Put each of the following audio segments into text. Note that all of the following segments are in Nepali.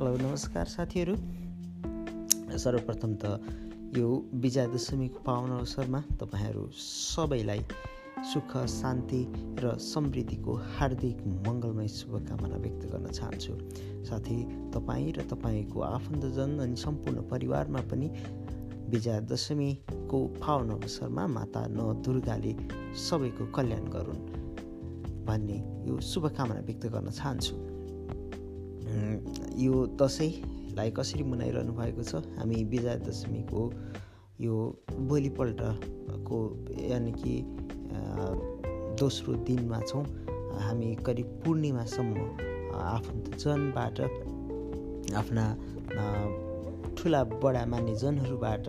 हेलो नमस्कार साथीहरू। सर्वप्रथम त यो विजया दशमीको पावन अवसरमा तपाईँहरू सबैलाई सुख शान्ति र समृद्धिको हार्दिक मङ्गलमय शुभकामना व्यक्त गर्न चाहन्छु। साथै तपाईँ र तपाईँको आफन्तजन अनि सम्पूर्ण परिवारमा पनि विजया दशमीको पावन अवसरमा माता न दुर्गाले सबैको कल्याण गरून् भन्ने यो शुभकामना व्यक्त गर्न चाहन्छु। यो दसैँलाई कसरी मनाइरहनु भएको छ? हामी विजया दशमीको यो भोलिपल्टको यानि कि दोस्रो दिनमा छौँ। हामी करिब पूर्णिमासम्म आफन्तजनबाट आफ्ना ठुला बडा मान्यजनहरूबाट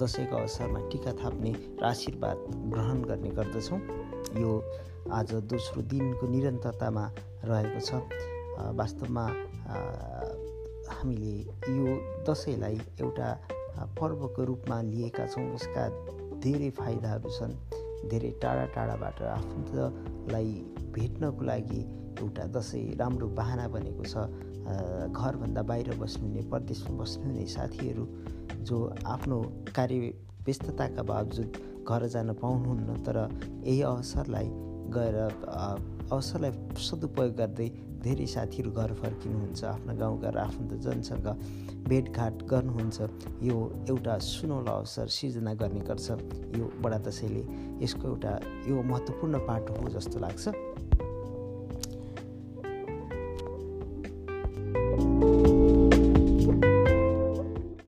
दसैँको अवसरमा टिका थाप्ने र आशीर्वाद ग्रहण गर्ने गर्दछौँ। यो आज दोस्रो दिनको निरन्तरतामा रहेको छ। वास्तवमा हामीले यो दसैँलाई एउटा पर्वको रूपमा लिएका छौँ। यसका धेरै फाइदाहरू छन् धेरै टाढा टाढाबाट आफन्तलाई भेट्नको लागि एउटा दसैँ राम्रो बाहना बनेको छ। घरभन्दा बाहिर बस्नुहुने परदेशमा बस्नुहुने साथीहरू जो आफ्नो कार्य व्यस्तताका बावजुद घर जान पाउनुहुन्न तर यही अवसरलाई गएर अवसरलाई सदुपयोग गर्दै धेरै साथीहरू घर फर्किनुहुन्छ आफ्ना गाउँघर आफन्तजनसँग भेटघाट गर्नुहुन्छ। यो एउटा सुनौलो अवसर सिर्जना गर्ने गर्छ। यो बडा दसैँले यसको एउटा यो महत्त्वपूर्ण पाटो हो जस्तो लाग्छ।